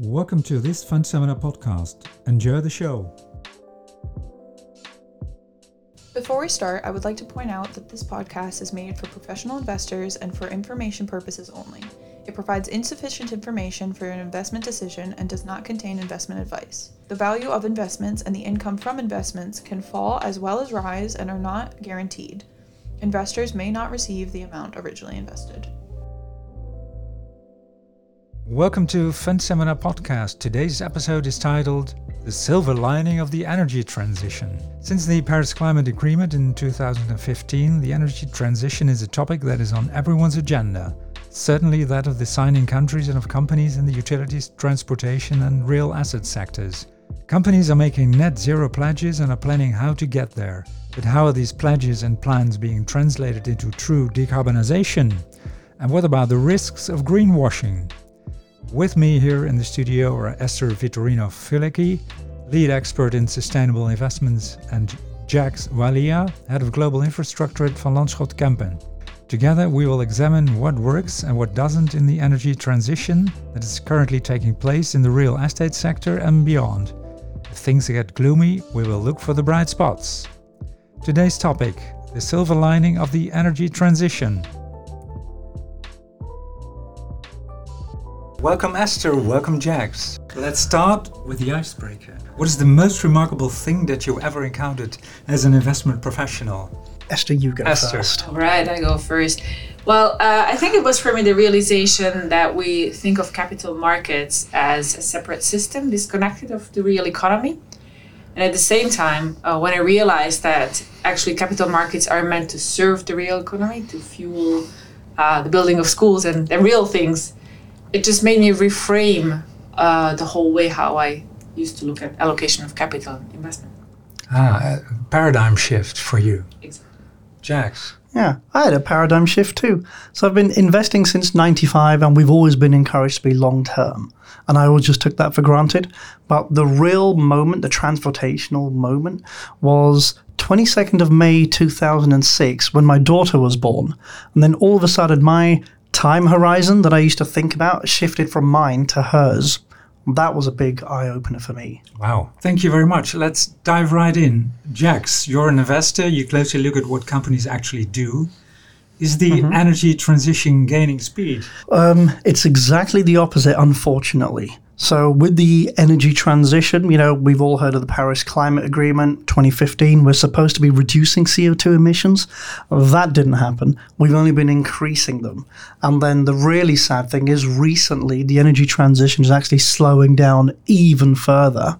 Welcome to this Fund Seminar podcast. Enjoy the show. Before we start, I would like to point out that this podcast is made for professional investors and for information purposes only. It provides insufficient information for an investment decision and does not contain investment advice. The value of investments and the income from investments can fall as well as rise and are not guaranteed. Investors may not receive the amount originally invested. Welcome to Fund Seminar Podcast. Today's episode is titled The Silver Lining of the Energy Transition. Since the Paris Climate Agreement in 2015, the energy transition is a topic that is on everyone's agenda. Certainly that of the signing countries and of companies in the utilities, transportation, and real asset sectors. Companies are making net zero pledges and are planning how to get there. But how are these pledges and plans being translated into true decarbonization? And what about the risks of greenwashing? With me here in the studio are Eszter Vitorino Fuleky, lead expert in sustainable investments, and Jags Walia, head of global infrastructure at Van Lanschot Kempen. Together, we will examine what works and what doesn't in the energy transition that is currently taking place in the real estate sector and beyond. If things get gloomy, we will look for the bright spots. Today's topic the silver lining of the energy transition. Welcome, Eszter. Welcome, Jags. Let's start with the icebreaker. What is the most remarkable thing that you ever encountered as an investment professional? Eszter, you go Eszter. first. All right, I go first. Well, uh, I think it was for me the realization that we think of capital markets as a separate system, disconnected of the real economy. And at the same time, uh, when I realized that actually capital markets are meant to serve the real economy, to fuel uh, the building of schools and the real things, it just made me reframe uh, the whole way how I used to look at allocation of capital investment. Ah, a paradigm shift for you. Exactly. Jags. Yeah, I had a paradigm shift too. So I've been investing since 95 and we've always been encouraged to be long term. And I always just took that for granted. But the real moment, the transportational moment, was 22nd of May 2006 when my daughter was born. And then all of a sudden, my time horizon that I used to think about shifted from mine to hers. That was a big eye opener for me. Wow. Thank you very much. Let's dive right in. Jags, you're an investor. You closely look at what companies actually do. Is the energy transition gaining speed? Um, it's exactly the opposite, unfortunately. So, with the energy transition, you know, we've all heard of the Paris Climate Agreement 2015. We're supposed to be reducing CO2 emissions. That didn't happen. We've only been increasing them. And then the really sad thing is, recently, the energy transition is actually slowing down even further.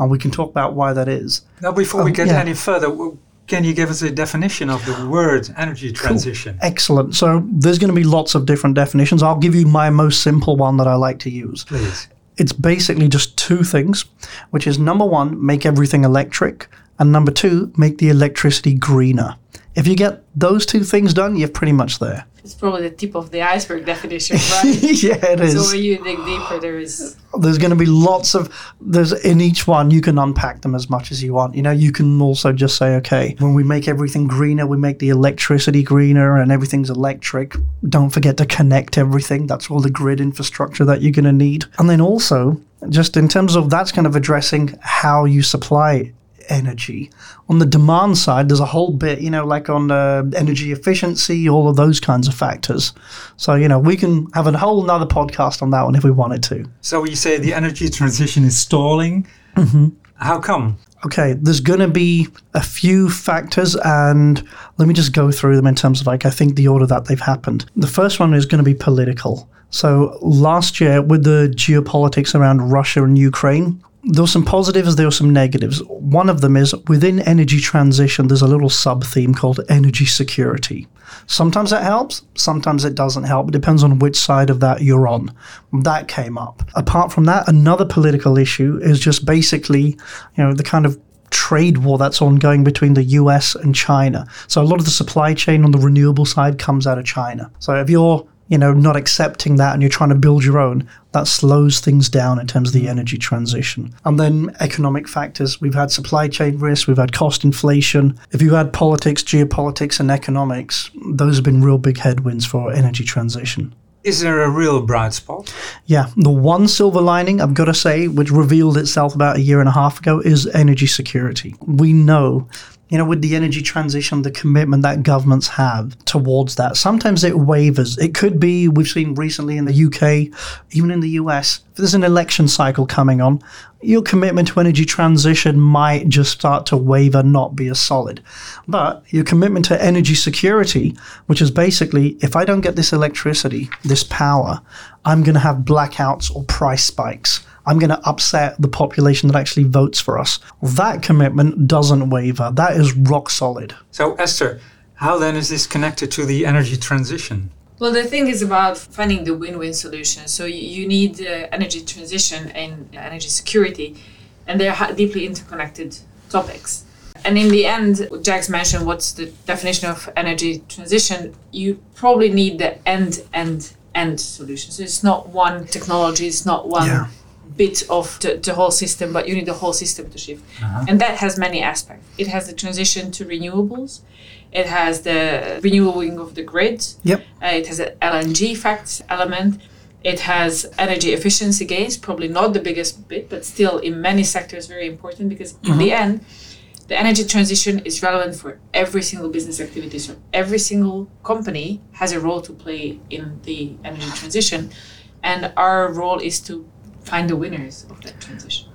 And we can talk about why that is. Now, before we Um, get yeah. any further, can you give us a definition of the word energy transition? Excellent. So, there's going to be lots of different definitions. I'll give you my most simple one that I like to use. Please. it's basically just two things, which is number one, make everything electric, and number two, make the electricity greener. If you get those two things done, you're pretty much there. It's probably the tip of the iceberg definition, right? yeah, it is. So when you dig deeper, there is there's going to be lots of there's in each one you can unpack them as much as you want. You know, you can also just say, okay, when we make everything greener, we make the electricity greener, and everything's electric. Don't forget to connect everything. That's all the grid infrastructure that you're going to need. And then also, just in terms of that's kind of addressing how you supply energy. On the demand side, there's a whole bit, you know, like on uh, energy efficiency, all of those kinds of factors. So, you know, we can have a whole nother podcast on that one if we wanted to. So you say the energy transition is stalling. How come? Okay, there's going to be a few factors, and let me just go through them in terms of like I think the order that they've happened. The first one is going to be political. So last year, with the geopolitics around Russia and Ukraine, there were some positives, there were some negatives. One of them is within energy transition, there's a little sub theme called energy security. Sometimes it helps, sometimes it doesn't help. It depends on which side of that you're on. That came up. Apart from that, another political issue is just basically, you know, the kind of trade war that's ongoing between the US and China. So a lot of the supply chain on the renewable side comes out of China. So if you're you know, not accepting that and you're trying to build your own, that slows things down in terms of the mm. energy transition. And then economic factors. We've had supply chain risks, we've had cost inflation. If you add politics, geopolitics, and economics, those have been real big headwinds for energy transition. Is there a real bright spot? Yeah, the one silver lining I've got to say, which revealed itself about a year and a half ago, is energy security. We know you know, with the energy transition, the commitment that governments have towards that, sometimes it wavers. It could be, we've seen recently in the UK, even in the US, if there's an election cycle coming on, your commitment to energy transition might just start to waver, not be as solid. But your commitment to energy security, which is basically, if I don't get this electricity, this power, I'm going to have blackouts or price spikes. I'm going to upset the population that actually votes for us. That commitment doesn't waver. That is rock solid. So, Eszter, how then is this connected to the energy transition? Well, the thing is about finding the win-win solution. So you need uh, energy transition and energy security, and they're deeply interconnected topics. And in the end, Jags mentioned what's the definition of energy transition. You probably need the end-end-end solution. So it's not one technology, it's not one yeah bit of the, the whole system, but you need the whole system to shift. Uh-huh. And that has many aspects. It has the transition to renewables. It has the renewing of the grid. Yep. Uh, it has an LNG fact element. It has energy efficiency gains, probably not the biggest bit, but still in many sectors very important because in mm-hmm. the end, the energy transition is relevant for every single business activity. So every single company has a role to play in the energy transition. And our role is to find the winners of that transition.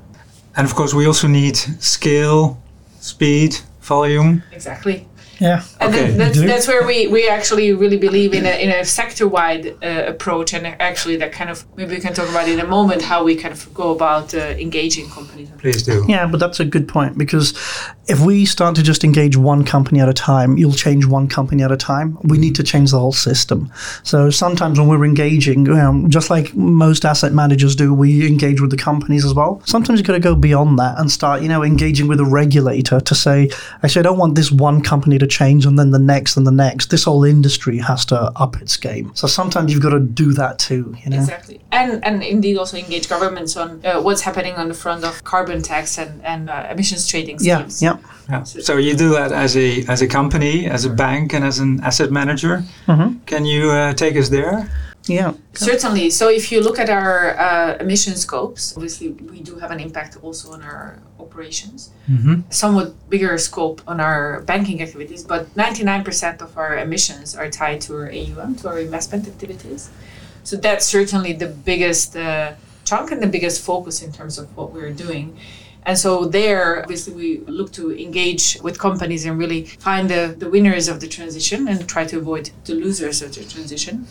And of course, we also need scale, speed, volume. Exactly. Yeah. And okay. that's, that's where we, we actually really believe in a, in a sector wide uh, approach. And actually, that kind of maybe we can talk about in a moment how we kind of go about uh, engaging companies. Please do. Yeah, but that's a good point because if we start to just engage one company at a time, you'll change one company at a time. We need to change the whole system. So sometimes when we're engaging, you know, just like most asset managers do, we engage with the companies as well. Sometimes you've got to go beyond that and start, you know, engaging with a regulator to say, actually, I don't want this one company to change and then the next and the next. This whole industry has to up its game. So sometimes you've got to do that too, you know? Exactly. And, and indeed also engage governments on uh, what's happening on the front of carbon tax and, and uh, emissions trading schemes. Yeah, yeah. Yeah. So you do that as a as a company, as a bank, and as an asset manager. Mm-hmm. Can you uh, take us there? Yeah. Certainly. So if you look at our uh, emission scopes, obviously we do have an impact also on our operations. Mm-hmm. Somewhat bigger scope on our banking activities, but 99% of our emissions are tied to our AUM, to our investment activities. So that's certainly the biggest uh, chunk and the biggest focus in terms of what we're doing. And so there, obviously, we look to engage with companies and really find the, the winners of the transition and try to avoid the losers of the transition.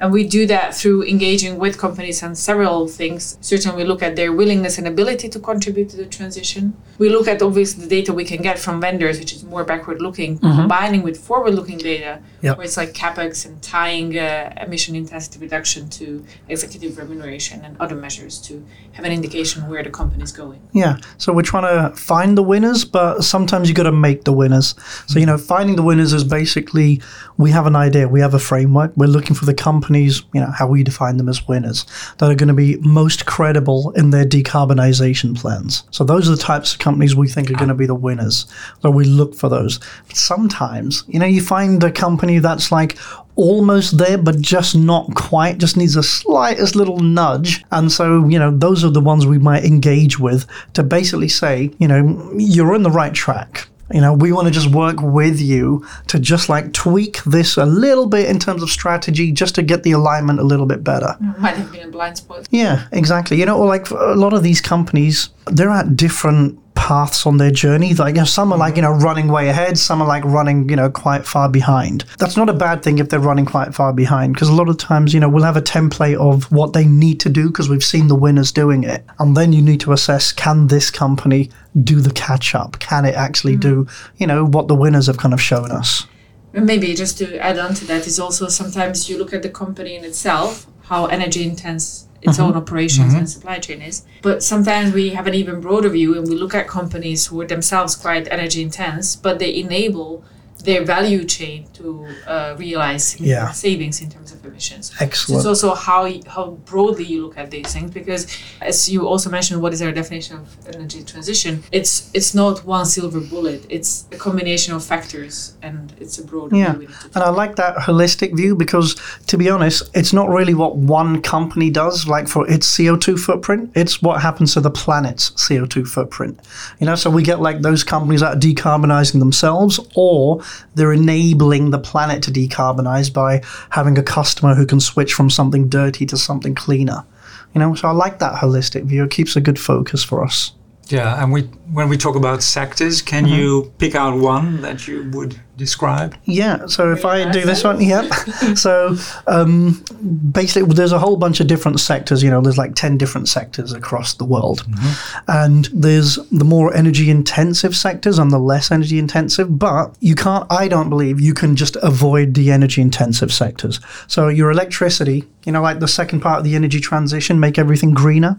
And we do that through engaging with companies on several things. Certainly, we look at their willingness and ability to contribute to the transition. We look at obviously the data we can get from vendors, which is more backward looking, mm-hmm. combining with forward looking data, yep. where it's like capex and tying uh, emission intensity reduction to executive remuneration and other measures to have an indication where the company is going. Yeah. So we're trying to find the winners, but sometimes you got to make the winners. So, you know, finding the winners is basically we have an idea, we have a framework, we're looking for the companies, you know, how we define them as winners, that are going to be most credible in their decarbonization plans. So those are the types of companies we think are going to be the winners. So we look for those. But sometimes, you know, you find a company that's like almost there, but just not quite, just needs a slightest little nudge. And so, you know, those are the ones we might engage with to basically say, you know, you're on the right track you know, we want to just work with you to just like tweak this a little bit in terms of strategy just to get the alignment a little bit better. Might have been a blind spot. Yeah, exactly. You know, like a lot of these companies, they're at different paths on their journey. Like you know, some are like you know running way ahead, some are like running you know quite far behind. That's not a bad thing if they're running quite far behind because a lot of times you know we'll have a template of what they need to do because we've seen the winners doing it, and then you need to assess can this company do the catch up? Can it actually mm. do you know what the winners have kind of shown us? maybe just to add on to that is also sometimes you look at the company in itself, how energy intense its mm-hmm. own operations mm-hmm. and supply chain is. But sometimes we have an even broader view and we look at companies who are themselves quite energy intense, but they enable their value chain to uh, realize Yeah. savings in terms of emissions. So Excellent. it's also how how broadly you look at these things because, as you also mentioned, what is our definition of energy transition? It's it's not one silver bullet. It's a combination of factors, and it's a broad Yeah. view. we need to And I like that holistic view because, to be honest, it's not really what one company does, like for its CO2 footprint. It's what happens to the planet's CO2 footprint. You know, so we get like those companies that are decarbonizing themselves or they're enabling the planet to decarbonize by having a customer who can switch from something dirty to something cleaner. You know, so I like that holistic view. It keeps a good focus for us. Yeah, and we when we talk about sectors, can Mm-hmm. you pick out one that you would describe? Yeah, so if I do this one, yep. so um, basically, there's a whole bunch of different sectors. You know, there's like 10 different sectors across the world. And there's the more energy intensive sectors and the less energy intensive. But you can't, I don't believe you can just avoid the energy intensive sectors. So your electricity, you know, like the second part of the energy transition, make everything greener.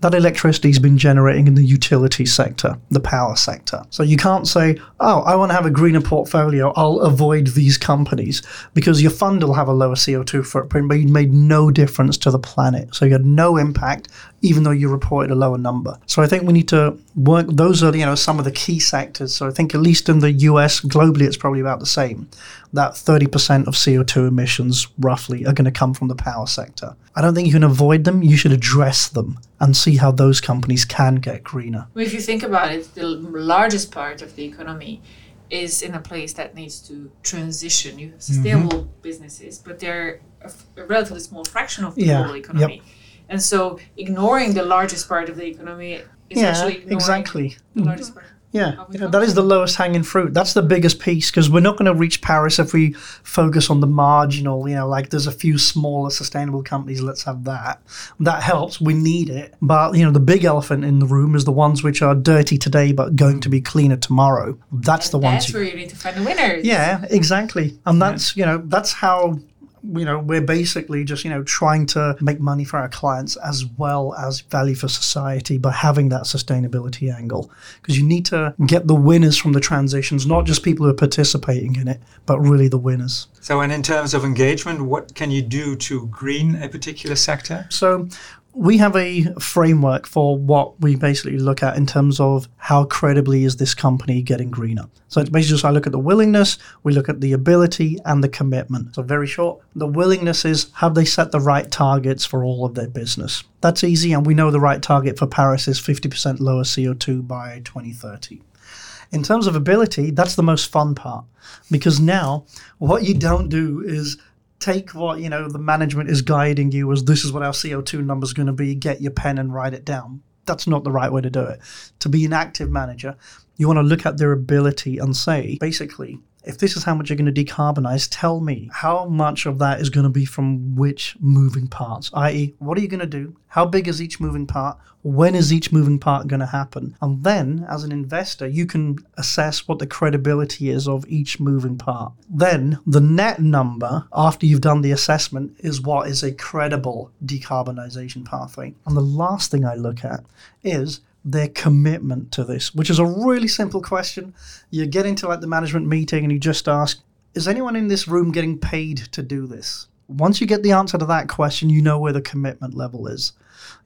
That electricity's been generating in the utility sector, the power sector. So you can't say, oh, I want to have a greener portfolio, I'll avoid these companies, because your fund will have a lower CO2 footprint, but you made no difference to the planet. So you had no impact, even though you reported a lower number. So I think we need to work, those are, you know, some of the key sectors. So I think at least in the US, globally, it's probably about the same. That 30% of CO2 emissions, roughly, are going to come from the power sector. I don't think you can avoid them. You should address them and see how those companies can get greener. Well, if you think about it, the largest part of the economy is in a place that needs to transition. You have mm-hmm. sustainable businesses, but they're a, f- a relatively small fraction of the Yeah, global economy. And so ignoring the largest part of the economy is yeah, actually ignoring exactly. the largest mm-hmm. part. Yeah, How we you know, got that is the lowest hanging fruit. That's the biggest piece because we're not going to reach Paris if we focus on the marginal. You know, like there's a few smaller sustainable companies. Let's have that. That helps. We need it. But you know, the big elephant in the room is the ones which are dirty today but going to be cleaner tomorrow. That's the ones. That's where you need to find the winners. yeah, exactly. And that's you know that's how you know we're basically just you know trying to make money for our clients as well as value for society by having that sustainability angle because you need to get the winners from the transitions not just people who are participating in it but really the winners So, and in terms of engagement, what can you do to green a particular sector? so we have a framework for what we basically look at in terms of how credibly is this company getting greener. So it's basically just I look at the willingness, we look at the ability and the commitment. So very short, the willingness is have they set the right targets for all of their business? That's easy and we know the right target for Paris is 50% lower CO2 by 2030. In terms of ability, that's the most fun part because now what you don't do is take what you know the management is guiding you as this is what our CO2 number is going to be. Get your pen and write it down. That's not the right way to do it. To be an active manager, you want to look at their ability and say, basically, if this is how much you're going to decarbonize, tell me how much of that is going to be from which moving parts, i.e., what are you going to do? How big is each moving part? When is each moving part going to happen? And then, as an investor, you can assess what the credibility is of each moving part. Then, the net number after you've done the assessment is what is a credible decarbonization pathway. And the last thing I look at is their commitment to this, which is a really simple question. You get into like the management meeting and you just ask, is anyone in this room getting paid to do this? Once you get the answer to that question, you know where the commitment level is.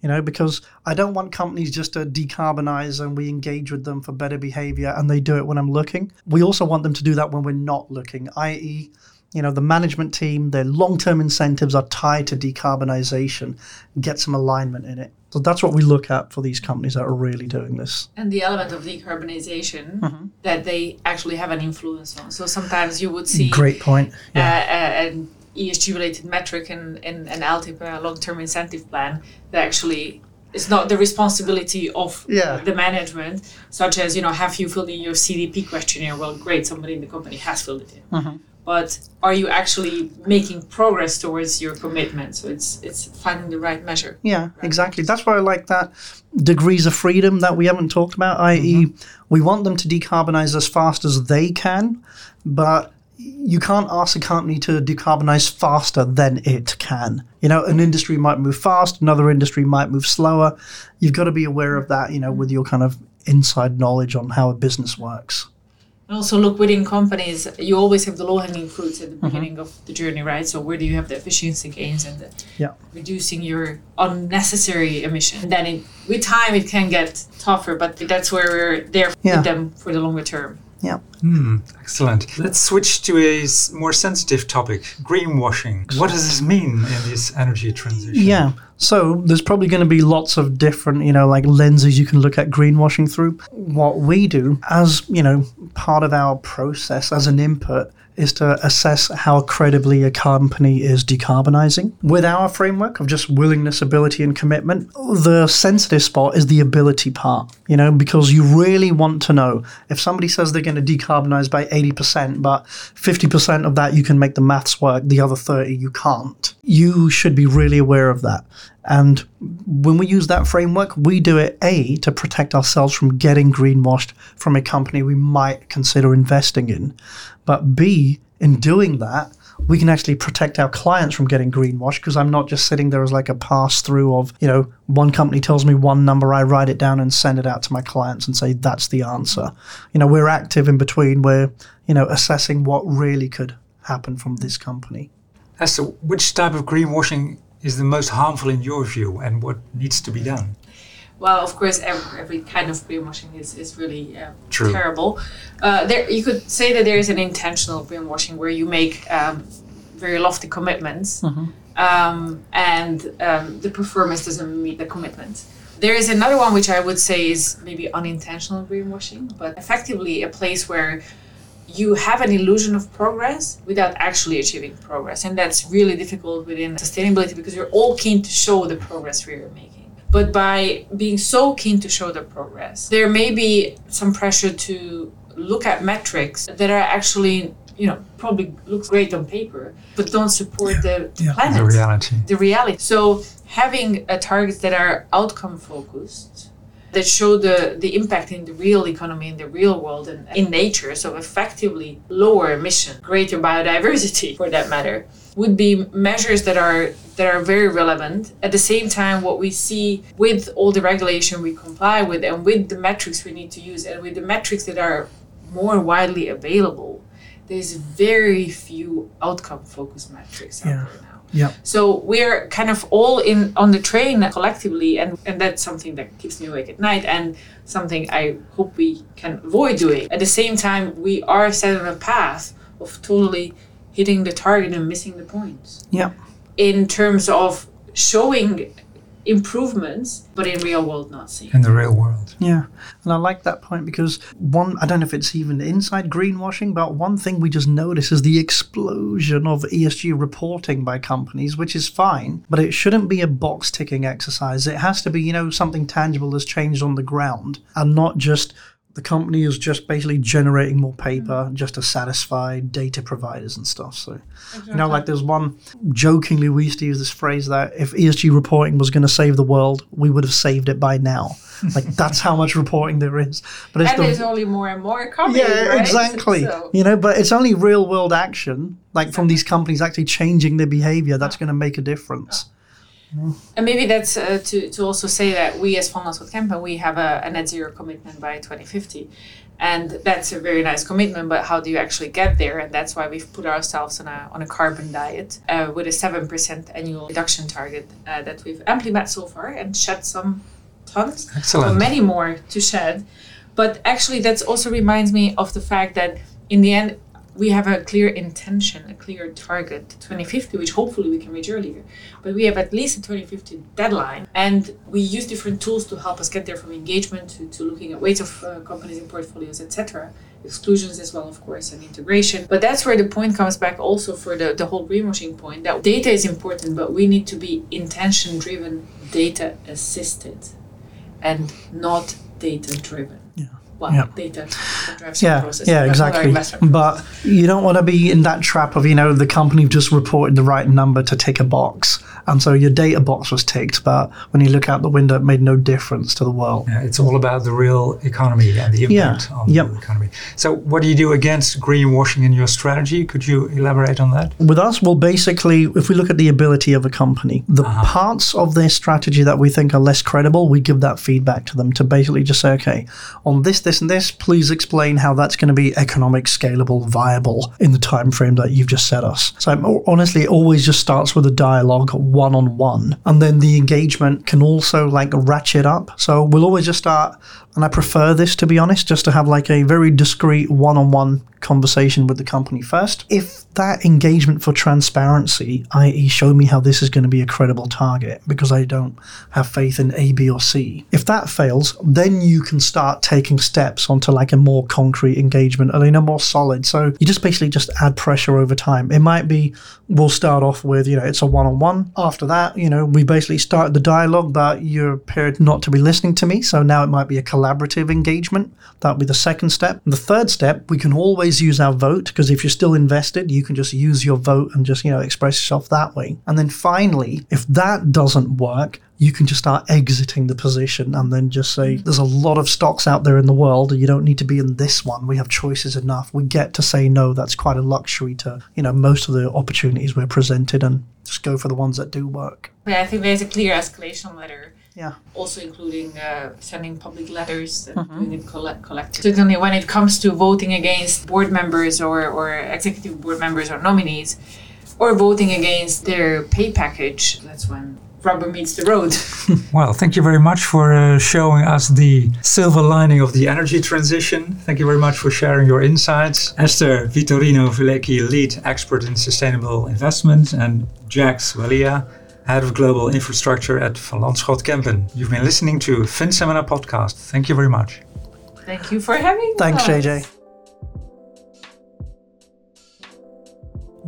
You know, because I don't want companies just to decarbonize and we engage with them for better behavior and they do it when I'm looking. We also want them to do that when we're not looking, i.e., you know, the management team, their long term incentives are tied to decarbonization, get some alignment in it. So that's what we look at for these companies that are really doing this. and the element of decarbonization Mm-hmm. that they actually have an influence on. So sometimes you would see Great point. uh, Yeah. uh, an ESG related metric in, in an LTIP, long term incentive plan, that actually is not the responsibility of Yeah. the management, such as, you know, have you filled in your CDP questionnaire? Well, great, somebody in the company has filled it in. Mm-hmm. But are you actually making progress towards your commitment? So it's it's finding the right measure. Yeah, exactly. That's why I like that degrees of freedom that we haven't talked about, i.e., mm-hmm. we want them to decarbonize as fast as they can, but you can't ask a company to decarbonize faster than it can. You know, an industry might move fast, another industry might move slower. You've got to be aware of that, you know, with your kind of inside knowledge on how a business works. And also look within companies, you always have the low hanging fruits at the mm-hmm. beginning of the journey, right? So where do you have the efficiency gains and the Yeah. reducing your unnecessary emission? And then it, with time it can get tougher, but that's where we're there Yeah. with them for the longer term. Yeah. Hmm, excellent. Let's switch to a more sensitive topic greenwashing. What does this mean in this energy transition? Yeah. So there's probably going to be lots of different, you know, like lenses you can look at greenwashing through. What we do as, you know, part of our process as an input is to assess how credibly a company is decarbonizing. With our framework of just willingness, ability, and commitment, the sensitive spot is the ability part, you know, because you really want to know if somebody says they're going to decarbonize by 80%, but 50% of that you can make the maths work, the other 30 you can't. You should be really aware of that. And when we use that framework, we do it A, to protect ourselves from getting greenwashed from a company we might consider investing in. But B, in doing that, we can actually protect our clients from getting greenwashed because I'm not just sitting there as like a pass through of, you know, one company tells me one number, I write it down and send it out to my clients and say that's the answer. You know, we're active in between, we're, you know, assessing what really could happen from this company. Eszter, which type of greenwashing is the most harmful in your view and what needs to be done? Well, of course, every, every kind of greenwashing is, is really uh, True. terrible. Uh, there, you could say that there is an intentional greenwashing where you make um, very lofty commitments um, and um, the performance doesn't meet the commitment. There is another one which I would say is maybe unintentional greenwashing, but effectively a place where you have an illusion of progress without actually achieving progress. And that's really difficult within sustainability because you're all keen to show the progress we are making. But by being so keen to show the progress, there may be some pressure to look at metrics that are actually, you know, probably looks great on paper, but don't support the, the Yeah. planet The reality. the reality. So having uh, targets that are outcome focused, that show the, the impact in the real economy, in the real world, and in nature, so effectively lower emission, greater biodiversity for that matter, would be measures that are that are very relevant. At the same time, what we see with all the regulation we comply with and with the metrics we need to use and with the metrics that are more widely available, there's very few outcome focused metrics out Yeah. there now. Yeah. So we're kind of all in on the train collectively, and, and that's something that keeps me awake at night, and something I hope we can avoid doing. At the same time, we are set on a path of totally hitting the target and missing the points Yeah. in terms of showing improvements, but in real world not seeing. In the real world. Yeah, and I like that point because one, I don't know if it's even inside greenwashing, but one thing we just notice is the explosion of ESG reporting by companies, which is fine, but it shouldn't be a box ticking exercise. It has to be, you know, something tangible that's changed on the ground and not just the company is just basically generating more hmm. paper just to satisfy data providers and stuff. So, you know, like there's one jokingly we used to use this phrase that if ESG reporting was going to save the world, we would have saved it by now. Like that's how much reporting there is. But it's And the- there's only more and more coming. yeah, right? exactly. So- You know, but it's only real world action, like from these companies actually changing their behavior, that's going to make a difference. And maybe that's uh, to, to also say that we as Van Lanschot Kempen, we have a, a net zero commitment by 2050. And that's a very nice commitment, but how do you actually get there? And that's why we've put ourselves on a, on a carbon diet uh, with a 7% annual reduction target uh, that we've amply met so far and shed some tons, Excellent. many more to shed. But actually, that also reminds me of the fact that in the end, we have a clear intention, a clear target, 2050, which hopefully we can reach earlier. But we have at least a 2050 deadline, and we use different tools to help us get there, from engagement to, to looking at weights of uh, companies in portfolios, etc. Exclusions as well, of course, and integration. But that's where the point comes back also for the, the whole greenwashing point that data is important, but we need to be intention driven, data assisted, and not data driven. Yeah. Well, Yeah. data that drives the Yeah, process. yeah, but not our exactly. But you don't want to be in that trap of, you know, the company just reported the right number to tick a box. And so your data box was ticked, but when you look out the window, it made no difference to the world. Yeah, it's all about the real economy and the Yeah, impact on yep. the economy. So, what do you do against greenwashing in your strategy? Could you elaborate on that? With us, well, basically, if we look at the ability of a company, the Uh-huh. parts of their strategy that we think are less credible, we give that feedback to them to basically just say, okay, on this, this, and this. Please explain how that's going to be economic, scalable, viable in the time frame that you've just set us. So I'm, honestly, it always just starts with a dialogue one on one, and then the engagement can also like ratchet up. So we'll always just start and I prefer this, to be honest, just to have like a very discreet one on one conversation with the company first. If that engagement for transparency, i.e., show me how this is going to be a credible target because I don't have faith in A, B, or C, if that fails, then you can start taking steps onto like a more concrete engagement and a more solid. So you just basically just add pressure over time. It might be we'll start off with, you know, it's a one on one. After that, you know, we basically start the dialogue, but you appeared not to be listening to me. So now it might be a collaborative engagement. That would be the second step. The third step, we can always use our vote because if you're still invested, you can just use your vote and just, you know, express yourself that way. And then finally, if that doesn't work, you can just start exiting the position and then just say, mm. there's a lot of stocks out there in the world. You don't need to be in this one. We have choices enough. We get to say no. That's quite a luxury to, you know, most of the opportunities we're presented and just go for the ones that do work. Yeah, I think there's a clear escalation letter. Yeah. Also including uh, sending public letters and mm-hmm. doing it collect- collectively. Certainly when it comes to voting against board members or, or executive board members or nominees, or voting against their pay package, that's when rubber meets the road. well, thank you very much for uh, showing us the silver lining of the energy transition. Thank you very much for sharing your insights. Eszter Vitorino Fuleky, lead expert in sustainable investment, and Jags Walia, head of global infrastructure at Van Lanschot Kempen. You've been listening to Fund Seminar podcast. Thank you very much. Thank you for having Thanks, us. Thanks, JJ.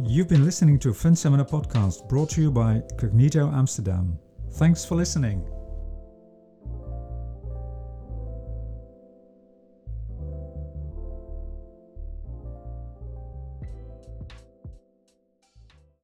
You've been listening to a Fund Seminar podcast brought to you by Cognito Amsterdam. Thanks for listening.